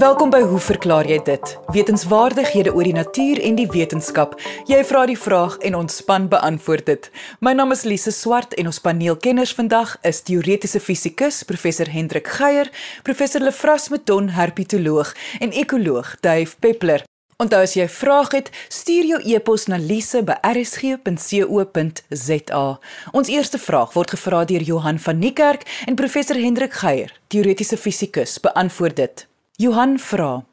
Welkom by Hoe verklaar jy dit? Wetenskapwaardighede oor die natuur en die wetenskap. Jy vra die vraag en ons span beantwoord dit. My naam is Lise Swart en ons paneelkenners vandag is teoretiese fisikus professor Hendrik Geier, professor Lefras Meton, herpetoloog en ekoloog Dave Peppler. Onthou as jy 'n vraag het, stuur jou e-pos na lise@rsg.co.za. Ons eerste vraag word gevra deur Johan van Niekerk en professor Hendrik Geier, teoretiese fisikus, beantwoord dit. Johan vra: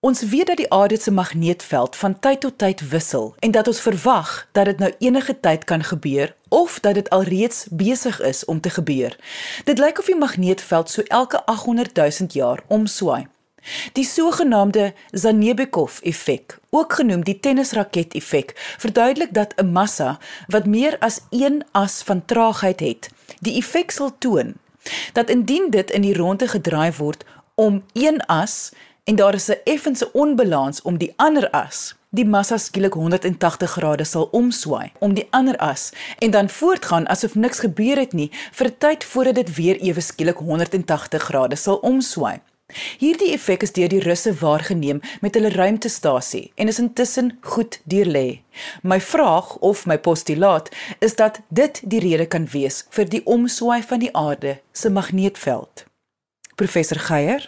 Ons weet dat die aarde se magneetveld van tyd tot tyd wissel en dat ons verwag dat dit nou enige tyd kan gebeur of dat dit alreeds besig is om te gebeur. Dit lyk of die magneetveld so elke 800 000 jaar omswaai. Die sogenaamde Zanebekov-effek, ook genoem die tennisraket-effek, verduidelik dat 'n massa wat meer as 1 as van traagheid het, die effek sal toon dat indien dit in die ronde gedraai word om een as en daar is 'n effense onbalans om die ander as. Die massa skielik 180 grade sal omswaai om die ander as en dan voortgaan asof niks gebeur het nie vir 'n tyd voordat dit weer ewe skielik 180 grade sal omswaai. Hierdie effek is deur die Russe waargeneem met hulle ruimtestasie en is intussen goed deurlê. My vraag of my postulaat is dat dit die rede kan wees vir die omswaai van die aarde se magneetveld. Professor Geier.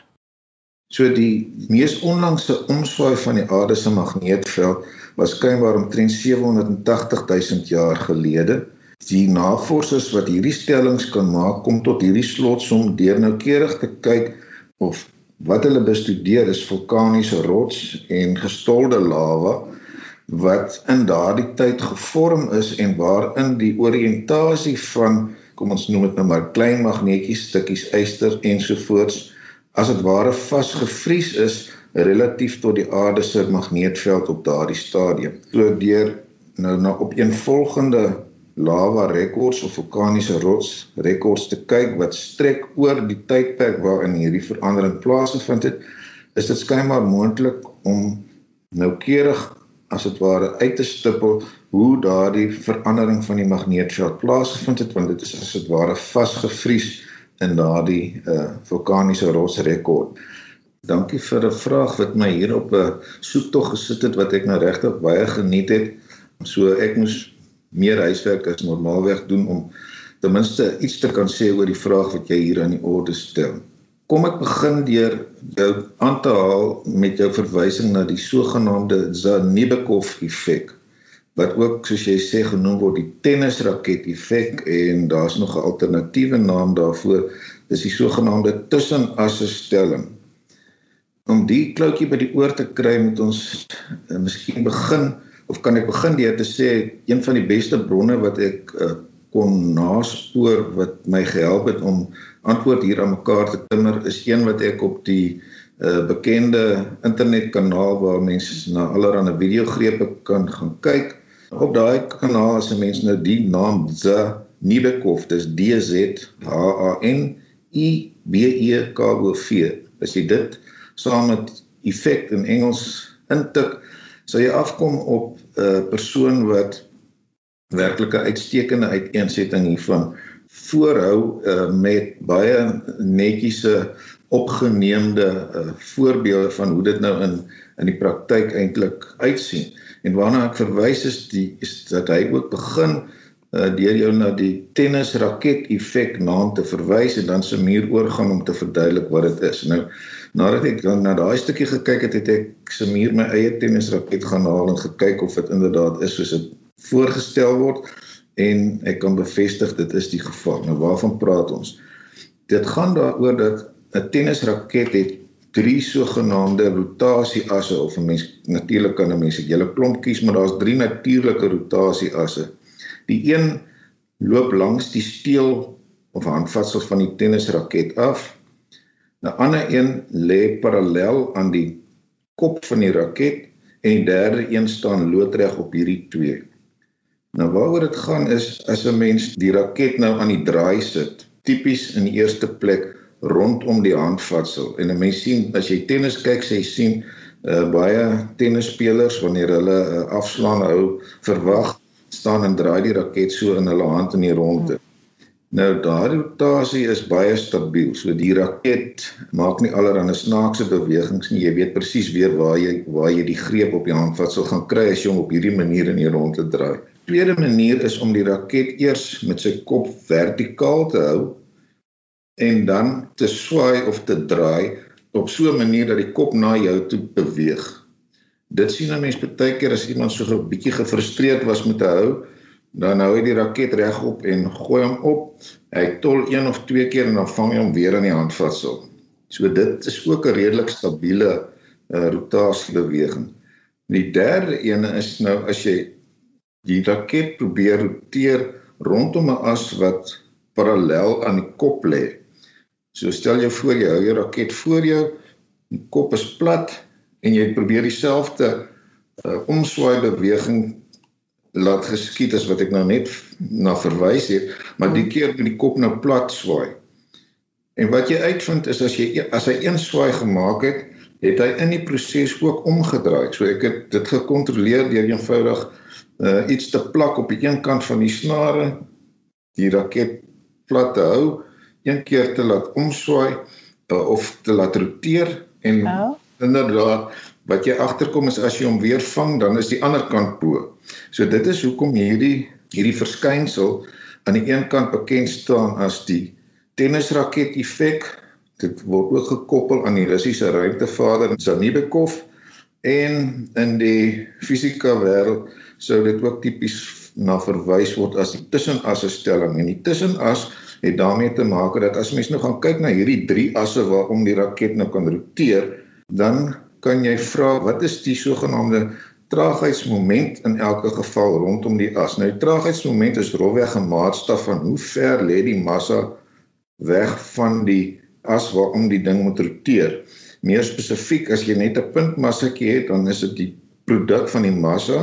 So die mees onlangse omswaai van die aarde se magneetveld was skynbaar omtrent 780 000 jaar gelede. Die navorsers wat hierdie stellings kan maak, kom tot hierdie slotsom deur noukeurig te kyk of wat hulle bestudeer is vulkaniese rots en gestolde lava wat in daardie tyd gevorm is en waarin die oriëntasie van kom ons noem dit nou maar klein magneetjies, stukkies yster ensovoorts, as dit ware vasgevries is relatief tot die aarde se magneetveld op daardie stadium. So deur nou na opeenvolgende lava rekords of vulkaniese rots rekords te kyk wat strek oor die tydperk waarin hierdie verandering plaasgevind het, is dit skynbaar moontlik om noukeurig as dit ware uit te stippel hoe daardie verandering van die magneetveld plaasgevind het want dit is as dit ware vasgevries in daardie uh vulkaniese rotsrekord. Dankie vir 'n vraag wat my hier op 'n soektog gesit het wat ek nou regtig baie geniet het. So ek moes meer huiswerk as normaalweg doen om ten minste iets te kan sê oor die vraag wat jy hier aan die orde stel. Kom ek begin deur jou aan te haal met jou verwysing na die sogenaamde Zanebekov effek wat ook soos jy sê genoem word die tennisraket effek en daar's nog 'n alternatiewe naam daarvoor dis die sogenaamde tussenasse stelling. Om die kloutjie by die oor te kry moet ons uh, miskien begin of kan ek begin deur te sê een van die beste bronne wat ek uh, kon naspoor wat my gehelp het om antwoord hier aan mekaar te timmer is een wat ek op die uh, bekende internetkanaal waar mense na allerlei videogrepe kan gaan kyk. Op daai kanaal as 'n mens nou die naam Z Nibekov, dis D Z H A N I B E K O V. As jy dit saam met effek in Engels intik, sal jy afkom op 'n uh, persoon wat werklike uitstekende uiteensetting hiervan voorhou uh, met baie netjiese opgeneemde uh, voorbeelde van hoe dit nou in in die praktyk eintlik uitsien. En waarna ek verwys is die is dat hy ook begin uh, deur jou na die tennisraket effek naam te verwys en dan se muur oorgaan om te verduidelik wat dit is. Nou nadat ek dan na daai stukkie gekyk het, het ek se muur my eie tennisraket gaan haal en gekyk of dit inderdaad is soos dit voorgestel word en ek kan bevestig dit is die geval. Nou waarvan praat ons? Dit gaan daaroor dat 'n tennisraket het drie sogenaamde rotasieasse of 'n mens natuurlik kan 'n mens 'n hele klomp kies, maar daar's drie natuurlike rotasieasse. Die een loop langs die steel of handvatsel van die tennisraket af. 'n Ander een lê parallel aan die kop van die raket en die derde een staan loodreg op hierdie twee. Nou waaroor dit gaan is as 'n mens die raket nou aan die draai sit, tipies in die eerste plek rondom die handvatsel en 'n mens sien as jy tennis kyk, sê jy sien uh, baie tennisspelers wanneer hulle uh, afslaan hou, verwag staan en draai die raket so in hulle hand in die ronde. Nou daardie rotasie is baie stabiel. So die raket maak nie allerlei snaakse bewegings nie. Jy weet presies weer waar jy waar jy die greep op die handvatsel gaan kry as jy hom op hierdie manier in die rondte draai. Tweede manier is om die raket eers met sy kop vertikaal te hou en dan te swaai of te draai op so 'n manier dat die kop na jou toe beweeg. Dit sien 'n mens baie keer as iemand so 'n bietjie gefrustreerd was met 'n hou dan hou hy die raket regop en gooi hom op. Hy tol een of twee keer en dan vang hy hom weer in die handvatsel. So dit is ook 'n redelik stabiele uh, rotasiebeweging. Die derde ene is nou as jy die raket probeer roteer rondom 'n as wat parallel aan die kop lê. So stel jou voor jy hou jou raket voor jou, die kop is plat en jy probeer dieselfde uh, omswaai beweging laat geskied as wat ek nou net na verwys het, maar die keer met die kop nou plat swaai. En wat jy uitvind is as jy as hy een swaai gemaak het, het hy in die proses ook omgedraai. So ek het dit gekontroleer deur eenvoudig uh, iets te plak op die een kant van die snare, die raket plat te hou, een keer te laat omswaai uh, of te laat roteer en oh. inderdaad wat jy agterkom is as jy hom weer vang, dan is die ander kant bo. So dit is hoekom hierdie hierdie verskynsel aan die een kant bekend staan as die tennisraket effek. Dit word ook gekoppel aan die Russiese ruimtevader Zanibekov en in die fisika wêreld sou dit ook tipies na verwys word as die tussenasse stelling en die tussenas het daarmee te maak dat as mens nou gaan kyk na hierdie drie asse waarom die raket nou kan roteer, dan kan jy vra wat is die sogenaamde traagheidsmoment in elke geval rondom die as. Nou die traagheidsmoment is rofweg 'n maatstaf van hoe ver lê die massa weg van die as waarom die ding moet roteer. Meer spesifiek as jy net 'n puntmassakie het, dan is dit die produk van die massa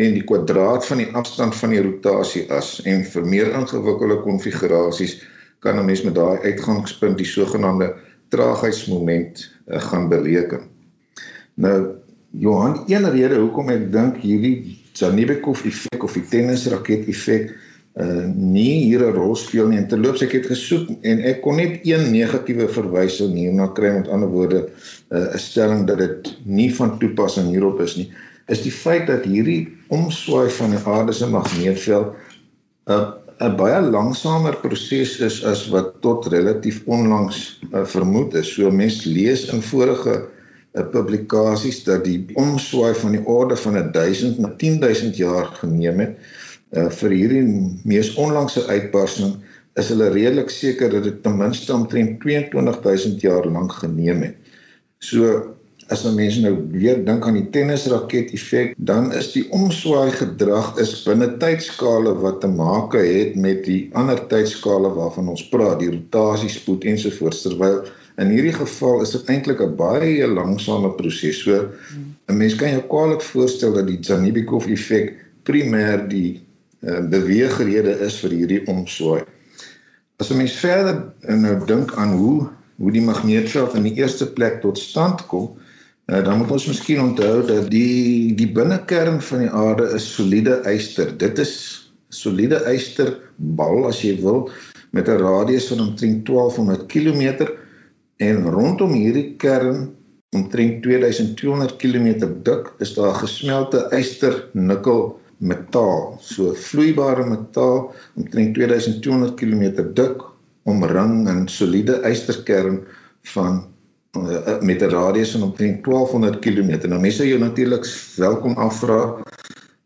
en die kwadraat van die afstand van die rotasie as en vir meer ingewikkelde konfigurasies kan 'n mens met daai uitgangspunt die sogenaamde traagheidsmoment uh, gaan bereken. Nou Johan, een rede hoekom ek dink hierdie Zanibekov effek of die tennisraket effek uh nie hier 'n rol speel nie. En terloops ek het gesoek en ek kon net een negatiewe verwysing hierna kry met ander woorde uh, 'n uh, stelling dat dit nie van toepassing hierop is nie. Is die feit dat hierdie omswaai van die aarde se magneetveld 'n uh, 'n baie langsamer proses is as wat tot relatief onlangs uh, vermoed is. So mense lees in vorige uh publikasies dat die omswaai van die orde van 1000 na 10000 jaar geneem het. Uh vir hierdie mees onlangse uitbarsting is hulle redelik seker dat dit ten minste omtrent 22000 jaar lank geneem het. So as 'n mens nou weer dink aan die tennisraket effek, dan is die omswaai gedrag is binne tydskale wat te maak het met die ander tydskale waarvan ons praat, die rotasiespoed ensovoorts terwyl In hierdie geval is dit eintlik 'n baie langsame proses. So 'n mens kan jou kwaliek voorstel dat die Zanibikov effek primêr die uh, beweegrede is vir hierdie omswaai. As 'n mens verder uh, nou dink aan hoe hoe die magneetveld in die eerste plek tot stand kom, uh, dan moet ons miskien onthou dat die die binnekern van die aarde is soliede yster. Dit is soliede ysterbal as jy wil met 'n radius van omtrent 1200 km En rondom hierdie kern omtrent 2200 km dik is daar gesmelte yster nikkel metaal. So vloeibare metaal omtrent 2200 km dik omring 'n soliede ysterkern van uh, met 'n radius van omtrent 1200 km. Nou mense jou natuurlik welkom afvra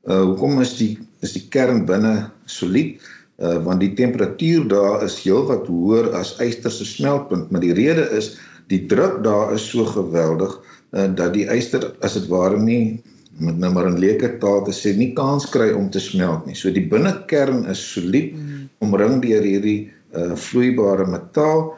uh, hoekom is die is die kern binne solied? uh, want die temperatuur daar is heelwat hoër as yster se smeltpunt, maar die rede is die druk daar is so geweldig uh, dat die yster as dit ware nie met nou maar in leuke taal te sê nie kans kry om te smelt nie. So die binnekern is solied hmm. omring deur hierdie uh, vloeibare metaal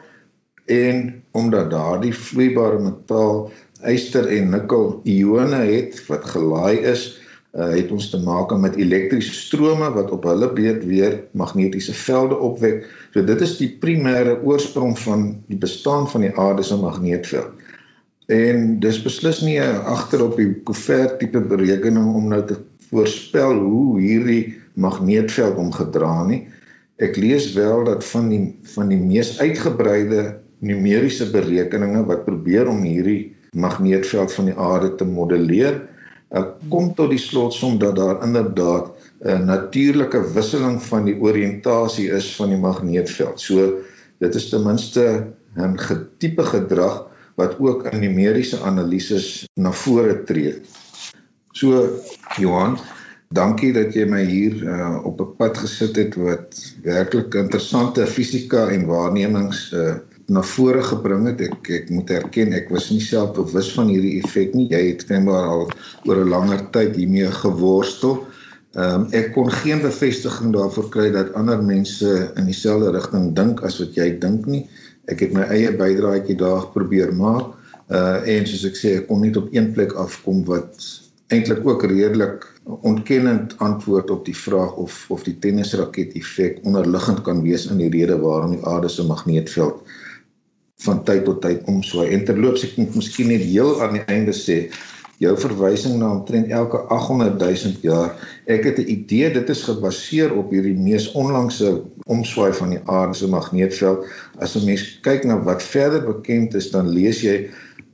en omdat daardie vloeibare metaal yster en nikkel ione het wat gelaai is, uh, het ons te maak met elektriese strome wat op hulle beurt weer magnetiese velde opwek. So dit is die primêre oorsprong van die bestaan van die aarde se magneetveld. En dis beslis nie agter op die Couvert tipe berekening om nou te voorspel hoe hierdie magneetveld omgedra nie. Ek lees wel dat van die van die mees uitgebreide numeriese berekeninge wat probeer om hierdie magneetveld van die aarde te modelleer, uh, kom tot die slotsom dat daar inderdaad 'n natuurlike wisseling van die oriëntasie is van die magneetveld. So dit is ten minste 'n tipe gedrag wat ook in numeriese analises na vore tree. So Johan, dankie dat jy my hier uh, op 'n pad gesit het wat werklik interessante fisika en waarnemings uh, na vore gebring het. Ek ek moet erken ek was nie self bewus van hierdie effek nie. Jy het skynbaar al oor 'n langer tyd hiermee geworstel. Um, ek kon geen bevestiging daarvoor kry dat ander mense in dieselfde rigting dink as wat jy dink nie. Ek het my eie bydraetjie daar probeer maak. Uh en soos ek sê, ek kon nie op een plek afkom wat eintlik ook redelik ontkennend antwoord op die vraag of of die tennisraket effek onderliggend kan wees in die rede waarom die aarde se magneetveld van tyd tot tyd omswaai. En terloops ek moet miskien net heel aan die einde sê jou verwysing na omtrent elke 800 000 jaar. Ek het 'n idee dit is gebaseer op hierdie mees onlangse omswaai van die aarde se magneetveld. As 'n mens kyk na wat verder bekend is, dan lees jy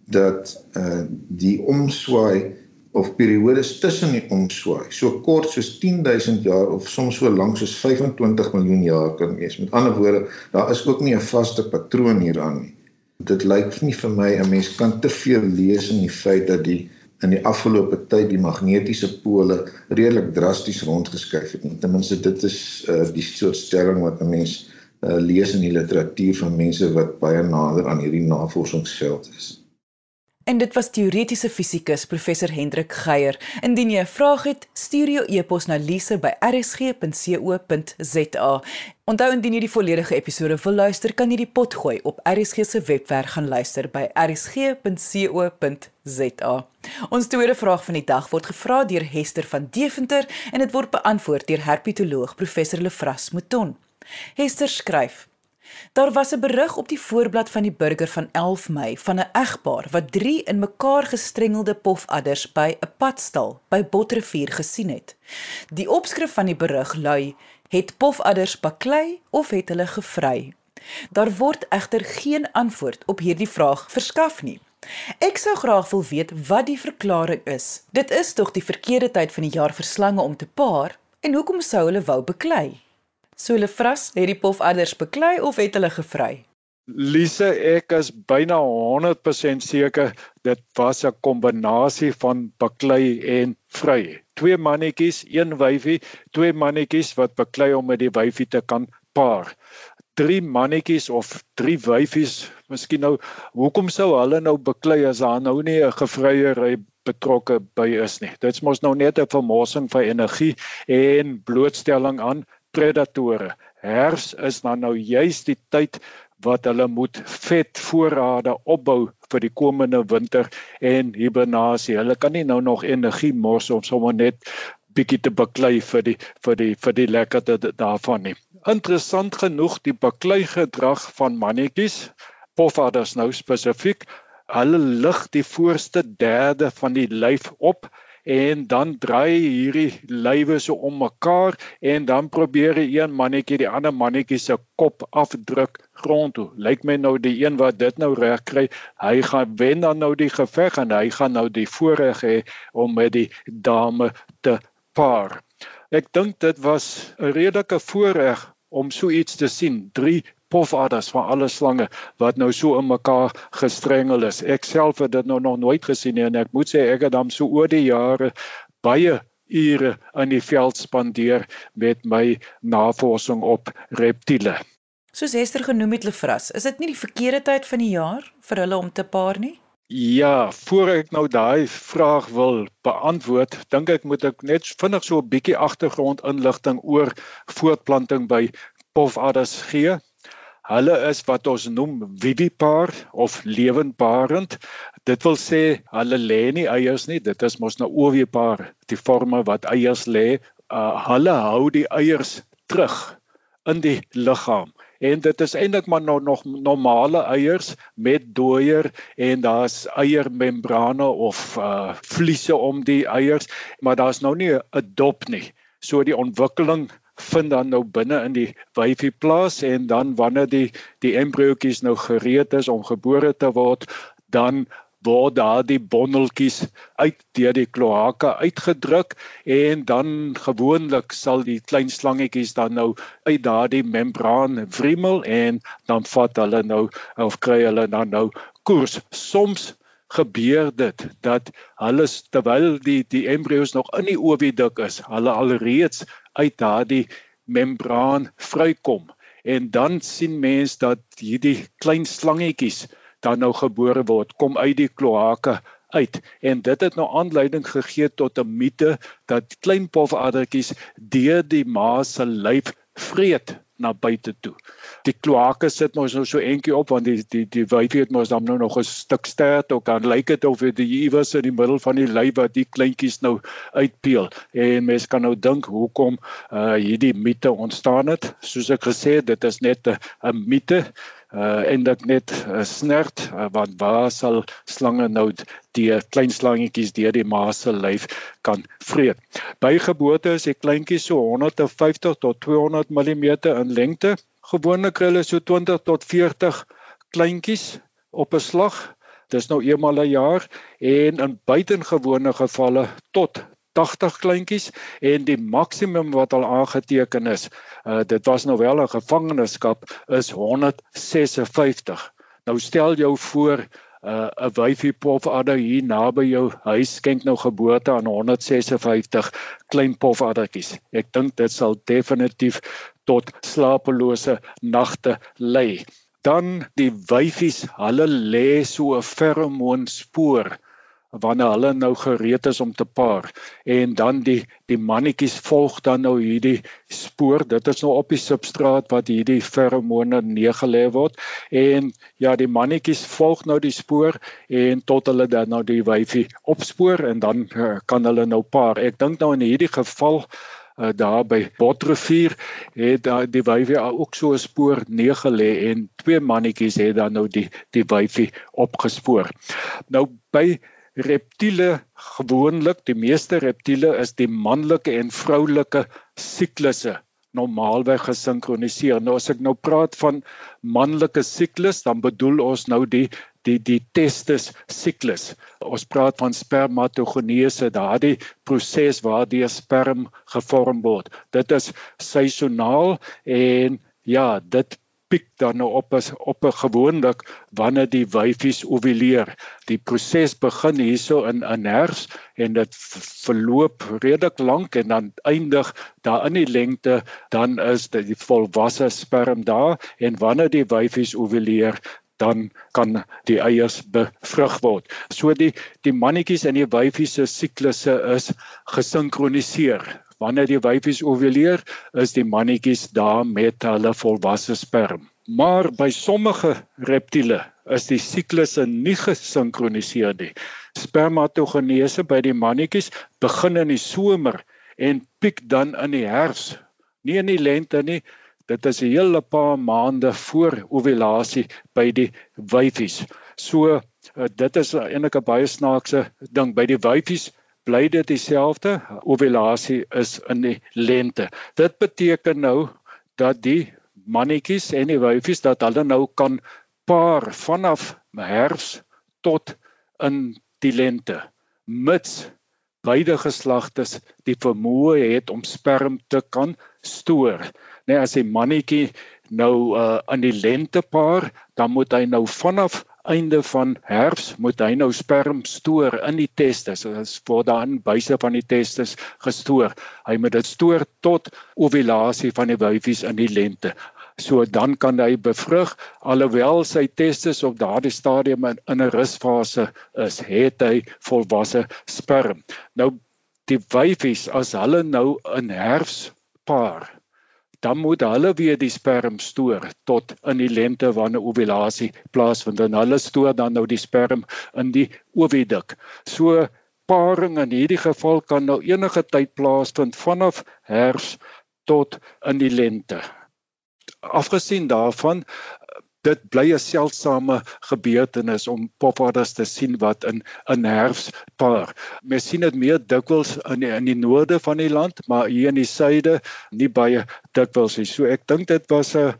dat uh die omswaai of periodes tussen die omswaai so kort soos 10000 jaar of soms so lank soos 25 miljoen jaar kan wees. Met ander woorde, daar is ook nie 'n vaste patroon hieraan nie. Dit lyk nie vir my 'n mens kan te veel lees in die feit dat die in die afgelope tyd die magnetiese pole redelik drasties rondgeskuif het. Ten minste dit is uh, die soort stelling wat 'n mens uh, lees in die literatuur van mense wat baie nader aan hierdie navorsingsveld is. En dit was teoretiese fisikus professor Hendrik Geier. Indien jy 'n vraag het, stuur jou e-pos na lise@rsg.co.za. Onthou indien jy die volledige episode wil luister, kan jy die pot gooi op RSG se webwerf gaan luister by rsg.co.za. Ons tweede vraag van die dag word gevra deur Hester van Deventer en dit word beantwoord deur herpetoloog professor Lefras Mouton. Hester skryf: Daar was 'n berig op die voorblad van die Burger van 11 Mei van 'n egpaar wat 3 in mekaar gestrengelde pofadders by 'n padstal by Botrivier gesien het. Die opskrif van die berig lui: "Het pofadders baklei of het hulle gevry?" Daar word egter geen antwoord op hierdie vraag verskaf nie. Ek sou graag wil weet wat die verklaring is. Dit is tog die verkeerde tyd van die jaar vir slange om te paar en hoekom sou hulle wou beklei? So hulle vras, het die pofadders beklei of het hulle gevry? Lise, ek is byna 100% seker dit was 'n kombinasie van baklei en vry. Twee mannetjies, een wyfie, twee mannetjies wat baklei om met die wyfie te kan paar. Drie mannetjies of drie wyfies, miskien nou, hoekom sou hulle nou baklei as daar nou nie 'n gevryery betrokke by is nie. Dit's mos nou net 'n vermorsing van energie en blootstelling aan predatore. Herfs is dan nou juis die tyd wat hulle moet vetvoorrade opbou vir die komende winter en hibernasie. Hulle kan nie nou nog energie mors om sommer net bietjie te baklei vir die vir die vir die lekkerte daarvan nie. Interessant genoeg die baklei gedrag van mannetjies, pofadders nou spesifiek, hulle lig die voorste derde van die lyf op en dan draai hierdie lywe so om mekaar en dan probeer die een mannetjie die ander mannetjie se kop afdruk grond toe. Lyk my nou die een wat dit nou reg kry, hy gaan wen dan nou die geveg en hy gaan nou die voorreg hê om met die dame te paar. Ek dink dit was 'n redelike voorreg om so iets te sien. Drie pofadders van alle slange wat nou so in mekaar gestrengel is. Ek self het dit nou nog nooit gesien nie en ek moet sê ek het dan so oor die jare baie ure in die veld spandeer met my navorsing op reptiele. Soos Hester genoem het Lefras, is dit nie die verkeerde tyd van die jaar vir hulle om te paar nie? Ja, voor ek nou daai vraag wil beantwoord, dink ek moet ek net vinnig so 'n bietjie agtergrondinligting oor voortplanting by pofadders gee. Hulle is wat ons noem vivipar of lewendbarend. Dit wil sê hulle lê nie eiers nie. Dit is mos nou ovipar, die vorme wat eiers lê. Uh, hulle hou die eiers terug in die liggaam. En dit is eintlik maar nou nog normale eiers met dooier en daar's eiermembrane of uh vliese om die eiers, maar daar's nou nie 'n dop nie. So die ontwikkeling vind dan nou binne in die wyfie plaas en dan wanneer die die embriootjies nou gereed is om gebore te word, dan word daardie bondeltjies uit deur die kloake uitgedruk en dan gewoonlik sal die klein slangetjies dan nou uit daardie membraan wrimmel en dan vat hulle nou of kry hulle dan nou koers. Soms gebeur dit dat hulle terwyl die die embryos nog in die oviduk is, hulle alreeds uit daardie membraan vrykom. En dan sien mens dat hierdie klein slangetjies dan nou gebore word, kom uit die kloake uit. En dit het nou aanleiding gegee tot 'n mite dat klein pofaddertjies deur die ma se lyf vreet na buite toe. Die kloake sit mos nou so entjie op want die die die wyfie het mos dan nou nog 'n stuk stert ook dan lyk dit of dit iewers in die middel van die lyf wat die kleintjies nou uitpeel. En mense kan nou dink hoekom uh hierdie mite ontstaan het. Soos ek gesê het, dit is net 'n mite uh en dit net uh, snert uh, want waar sal slange nou die klein slangetjies deur die ma se lyf kan vreet. By geboorte is die kleintjies so 150 tot 200 mm in lengte. Gewoonlik hulle so 20 tot 40 kleintjies op 'n slag. Dis nou eenmal 'n jaar en in buitengewone gevalle tot 80 kleintjies en die maksimum wat al aangeteken is, uh, dit was nou wel 'n gevangenskap is 156. Nou stel jou voor uh, 'n uh, wyfie pofadder hier naby jou huis skenk nou geboorte aan 156 klein pofaddertjies. Ek dink dit sal definitief tot slapelose nagte lei. Dan die wyfies, hulle lê so 'n feromoonspoor wanneer hulle nou gereed is om te paar. En dan die die mannetjies volg dan nou hierdie spoor. Dit is nou op die substraat wat hierdie feromone neergelê word. En ja die mannetjies volg nou die spoor en tot hulle dan nou die wyfie opspoor en dan uh, kan hulle nou paar. Ek dink nou in hierdie geval uh, daar by Botrivier het uh, die wyfie ook so 'n spoor neergelê en twee mannetjies het dan nou die die wyfie opgespoor. Nou by reptiele gewoonlik die meeste reptiele is die manlike en vroulike siklusse normaalweg gesinkroniseer. Nou as ek nou praat van manlike siklus, dan bedoel ons nou die die die testis siklus. Ons praat van spermatogenese, daardie proses waar die sperm gevorm word. Dit is seisoonaal en ja, dit piek dan nou op as op 'n gewoonlik wanneer die wyfies ovuleer. Die proses begin hierso in 'n herfs en dit verloop redelik lank en dan eindig daar in die lengte dan is dit die volwasse sperm daar en wanneer die wyfies ovuleer dan kan die eiers bevrug word. So die die mannetjies en die wyfies se siklusse is gesinkroniseer wanneer die wyfies ovuleer, is die mannetjies daar met hulle volwasse sperm. Maar by sommige reptiele is die siklusse nie gesinkroniseer nie. Spermatogenese by die mannetjies begin in die somer en piek dan in die herfs, nie in die lente nie. Dit is 'n hele paar maande voor ovulasie by die wyfies. So eh, dit is eintlik 'n baie snaakse ding by die wyfies bly dit dieselfde. Ovulasie is in die lente. Dit beteken nou dat die mannetjies en die wyfies dat hulle nou kan paar vanaf herfs tot in die lente mits beide geslagtes die vermoë het om sperm te kan stoor. Net as 'n mannetjie nou uh, in die lente paar, dan moet hy nou vanaf einde van herfs moet hy nou sperm stoor in die testis. Dit is word dan buise van die testis gestoor. Hy moet dit stoor tot ovulasie van die wyfies in die lente. So dan kan hy bevrug alhoewel sy testis op daardie stadium in 'n rusfase is, het hy volwasse sperm. Nou die wyfies as hulle nou in herfs paar dan moet hulle weer die sperm stoor tot in die lente wanneer ovulasie plaasvind en hulle stoor dan nou die sperm in die oviduk. So paring in hierdie geval kan nou enige tyd plaasvind vanaf herfs tot in die lente. Afgesien daarvan dit bly 'n seldsame gebeurtenis om popvaders te sien wat in in herfs paar. Mens sien dit meer dikwels in die, in die noorde van die land, maar hier in die suide nie baie dikwels nie. So ek dink dit was 'n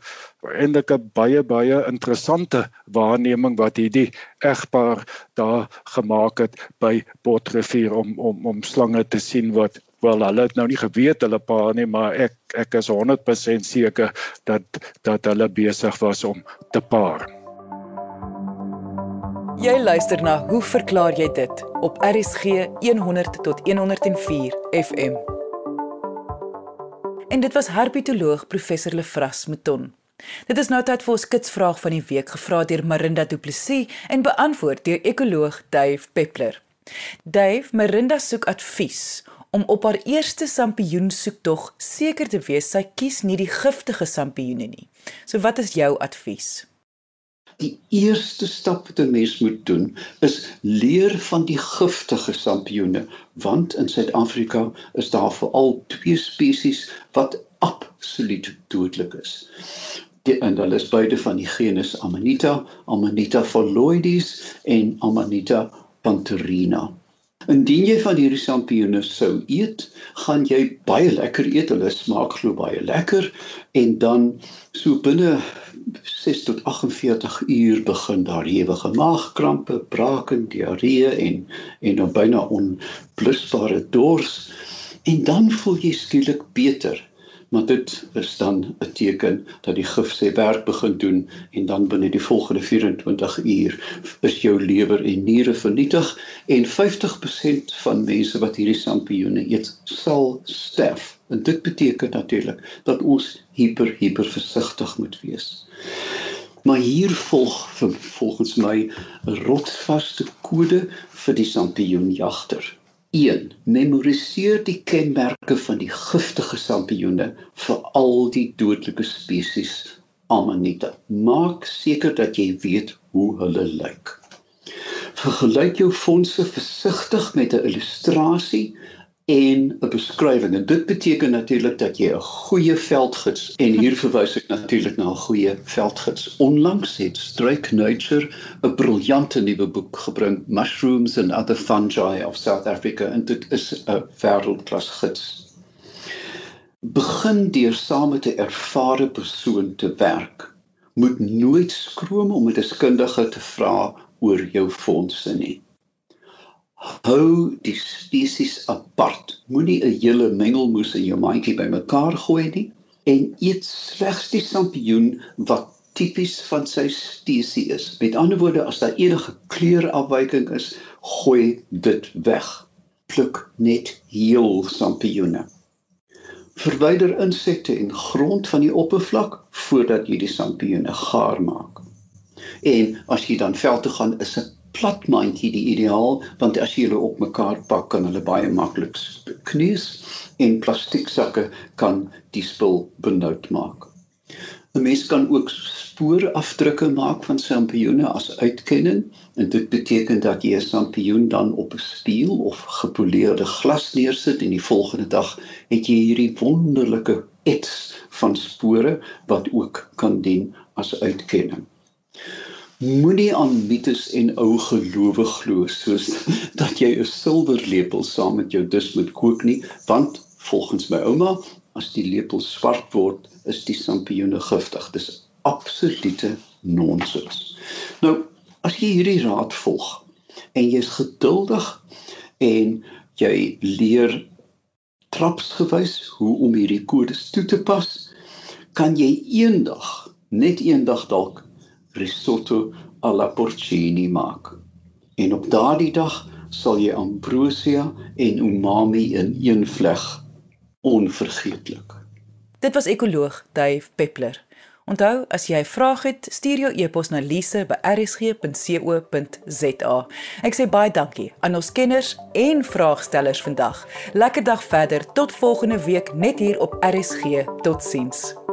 eintlik 'n baie baie interessante waarneming wat hierdie egpaar daar gemaak het by Botrivier om om om slange te sien wat wel hulle het nou nie geweet hulle pa nie maar ek ek is 100% seker dat dat hulle besig was om te paar. Jy luister na hoe verklaar jy dit op RSG 100 tot 104 FM. En dit was herpetoloog professor Lefras Meton. Dit is nou tyd vir ons kitsvraag van die week gevra deur Marinda Du Plessis en beantwoord deur ekoloog Dave Peppler. Dave, Marinda soek advies om op haar eerste sampioensoektog seker te wees sy kies nie die giftige sampioene nie. So wat is jou advies? Die eerste stap wat 'n mens moet doen is leer van die giftige sampioene, want in Suid-Afrika is daar veral twee spesies wat absoluut dodelik is die en hulle is beide van die genus Amanita, Amanita phalloides en Amanita pantherina. Indien jy van hierdie sampioene sou eet, gaan jy baie lekker eet. Hulle smaak glo baie lekker. En dan so binne 6 tot 48 uur begin daar ewige maagkrampe, brake, diarree en en dan byna onblusbare dors. En dan voel jy skielik beter maar dit is dan 'n teken dat die gif sy werk begin doen en dan binne die volgende 24 uur is jou lewer en niere vernietig en 50% van mense wat hierdie sampioene eet sal sterf. En dit beteken natuurlik dat ons hiper hiper versigtig moet wees. Maar hier volg volgens my 'n rotsvaste kode vir die sampioenjagter 1. Memoriseer die kenmerke van die giftige sampioene vir al die dodelike spesies Amanita. Maak seker dat jy weet hoe hulle lyk. Vergelyk jou fondse versigtig met 'n illustrasie en 'n beskrywing. En dit beteken natuurlik dat jy 'n goeie veldgids en hier verwys ek natuurlik na 'n goeie veldgids. Onlangs het Strike Nature 'n briljante nuwe boek gebring, Mushrooms and Other Fungi of South Africa, en dit is 'n wêreldklas gids. Begin deur saam met 'n ervare persoon te werk. Moet nooit skroom om 'n deskundige te vra oor jou fondse nie hou die spesies apart. Moenie 'n hele mengelmoes in jou mandjie bymekaar gooi nie en eet slegs die sampioen wat tipies van sy spesies is. Met ander woorde, as daar enige kleurafwyking is, gooi dit weg. Pluk net heel sampioene. Verwyder insekte en grond van die oppervlak voordat jy die sampioene gaar maak. En as jy dan veld toe gaan, is 'n plat mandjie die ideaal want as jy hulle op mekaar pak kan hulle baie maklik kneus en plastiek sakke kan die spul benoud maak. 'n Mens kan ook spoorafdrukke maak van sampioene as uitkenning en dit beteken dat jy 'n sampioen dan op 'n spieël of gepoleerde glas neersit en die volgende dag het jy hierdie wonderlike ets van spore wat ook kan dien as uitkenning moenie aan mites en ou gelowe glo soos dat jy 'n silwerlepel saam met jou dis moet kook nie want volgens my ouma as die lepel swart word is die sampioene giftig. Dis absolute nonsens. Nou as jy hierdie raad volg en jy's geduldig en jy leer trapsgewys hoe om hierdie kodes toe te pas kan jy eendag net eendag dalk risotto alla porcini maak. En op daardie dag sal jy ambrosia en umami in een vleg onvergeetlik. Dit was ekoloog Dave Peppler. Onthou, as jy 'n vraag het, stuur jou e-pos na lise@rsg.co.za. Ek sê baie dankie aan ons kenners en vraagstellers vandag. Lekker dag verder tot volgende week net hier op RSG. Totsiens.